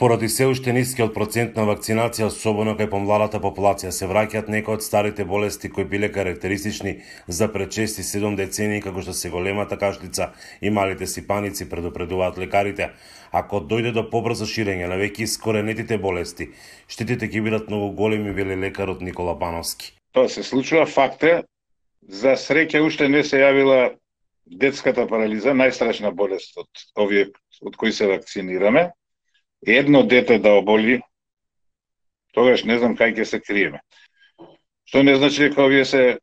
Поради се уште нискиот процент на вакцинација, особено кај помладата популација, се враќаат некои од старите болести кои биле карактеристични за пречести 7 децени, како што се големата кашлица и малите сипаници, предупредуваат лекарите. Ако дојде до побрзо ширење на веќе искоренетите болести, штетите ќе бидат многу големи, вели лекарот Никола Бановски. Тоа се случува факт е, за среќа уште не се јавила детската парализа, најстрашна болест од овие од кои се вакцинираме едно дете да оболи, тогаш не знам кај ќе се криеме. Што не значи дека овие се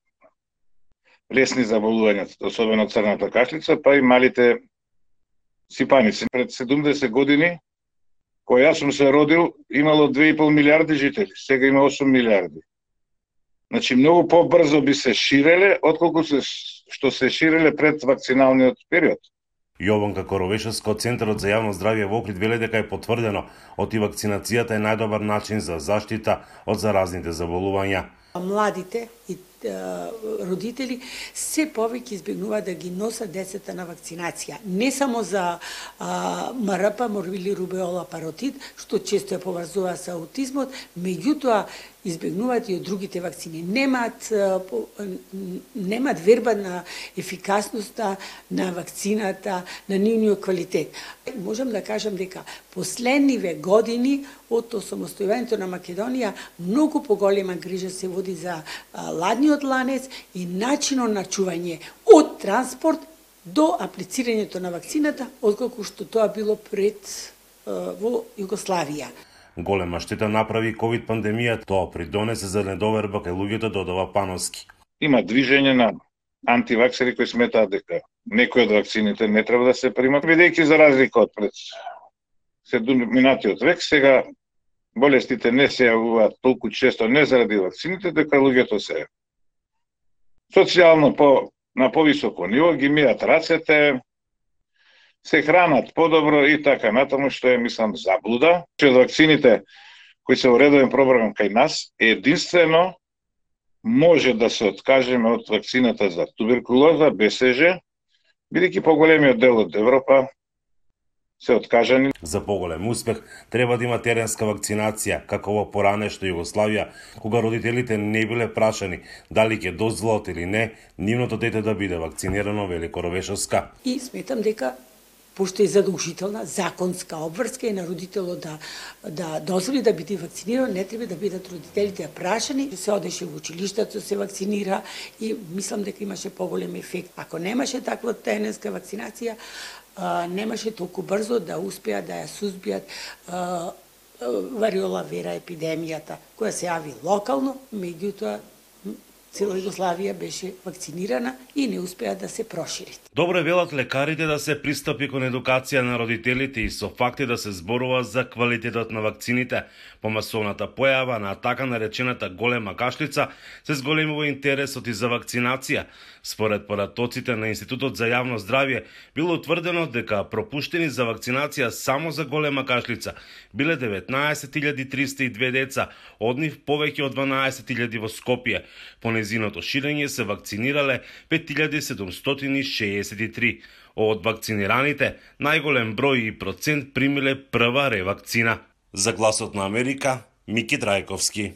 лесни заболувања, особено црната кашлица, па и малите сипаници. Пред 70 години, кој јас сум се родил, имало 2,5 милиарди жители, сега има 8 милиарди. Значи, многу побрзо би се ширеле, отколку се, што се ширеле пред вакциналниот период. Јованка Коровешевска од Центарот за јавно здравје во Охрид веле дека е потврдено оти вакцинацијата е најдобар начин за заштита од заразните заболувања. Младите и родители се повеќе избегнуваат да ги носат децата на вакцинација. Не само за а, МРП, морбили рубеола паротит, што често е поврзува со аутизмот, меѓутоа избегнуваат и од другите вакцини. Немаат, немаат верба на ефикасноста на вакцината, на нивниот квалитет. Можам да кажам дека последниве години од осамостојувањето на Македонија многу поголема грижа се води за ладниот ланец и начинот на чување од транспорт до аплицирањето на вакцината, отколку што тоа било пред во Југославија. Голема штета направи ковид пандемија, тоа придонесе за недоверба кај луѓето додава Пановски. Има движење на антиваксери кои сметаат дека некои од вакцините не треба да се примат, бидејќи за разлика од пред минатиот век, сега болестите не се јавуваат толку често не заради вакцините, дека луѓето се социјално по на повисоко ниво ги мијат рацете, се хранат подобро и така натаму што е мислам заблуда. Че вакцините кои се уредовен програм кај нас единствено може да се откажеме од вакцината за туберкулоза, БСЖ, бидејќи поголемиот дел од Европа се откажани. За поголем успех треба да има теренска вакцинација, како во поранешно Југославија, кога родителите не биле прашани дали ќе дозволат или не нивното дете да биде вакцинирано, вели Коровешовска. И сметам дека пошто е задолжителна законска обврска и на родителот да да, да дозволи да биде вакциниран, не треба да бидат родителите прашани, да се одеше во училиштето, да се вакцинира и мислам дека имаше поголем ефект. Ако немаше таква тенеска вакцинација, немаше толку брзо да успеат да ја сузбијат вариола вера епидемијата, која се јави локално, меѓутоа цела Југославија беше вакцинирана и не успеа да се прошири. Добро велат лекарите да се пристапи кон едукација на родителите и со факти да се зборува за квалитетот на вакцините. По масовната појава на така наречената голема кашлица се зголемува интересот и за вакцинација. Според поратоците на Институтот за јавно здравје било утврдено дека пропуштени за вакцинација само за голема кашлица биле 19.302 деца, од нив повеќе од 12.000 во Скопје. По нејзиното ширење се вакцинирале 5763. Од вакцинираните, најголем број и процент примиле прва ревакцина. За гласот на Америка, Мики Драјковски.